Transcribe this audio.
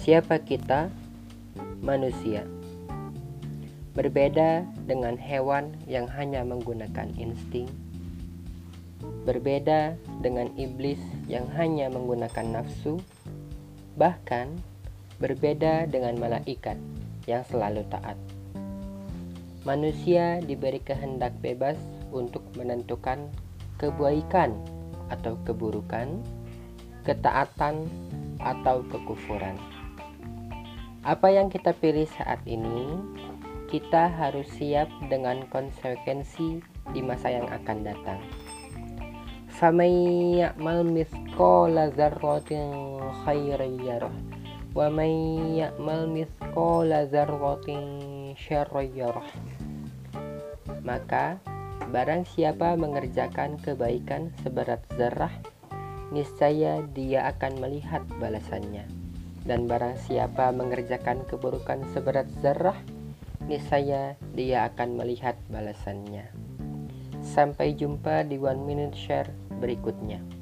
Siapa kita? Manusia. Berbeda dengan hewan yang hanya menggunakan insting. Berbeda dengan iblis yang hanya menggunakan nafsu. Bahkan berbeda dengan malaikat yang selalu taat. Manusia diberi kehendak bebas untuk menentukan kebaikan atau keburukan, ketaatan atau kekufuran. Apa yang kita pilih saat ini, kita harus siap dengan konsekuensi di masa yang akan datang. فَمَن يَعْمَلْ مِثْقَالَ ذَرَّةٍ خَيْرًا يَرَهُ وَمَن يَعْمَلْ مِثْقَالَ ذَرَّةٍ شَرًّا يَرَهُ Maka barang siapa mengerjakan kebaikan seberat zarah, niscaya dia akan melihat balasannya. Dan barang siapa mengerjakan keburukan seberat zarah, niscaya dia akan melihat balasannya. Sampai jumpa di One Minute Share berikutnya.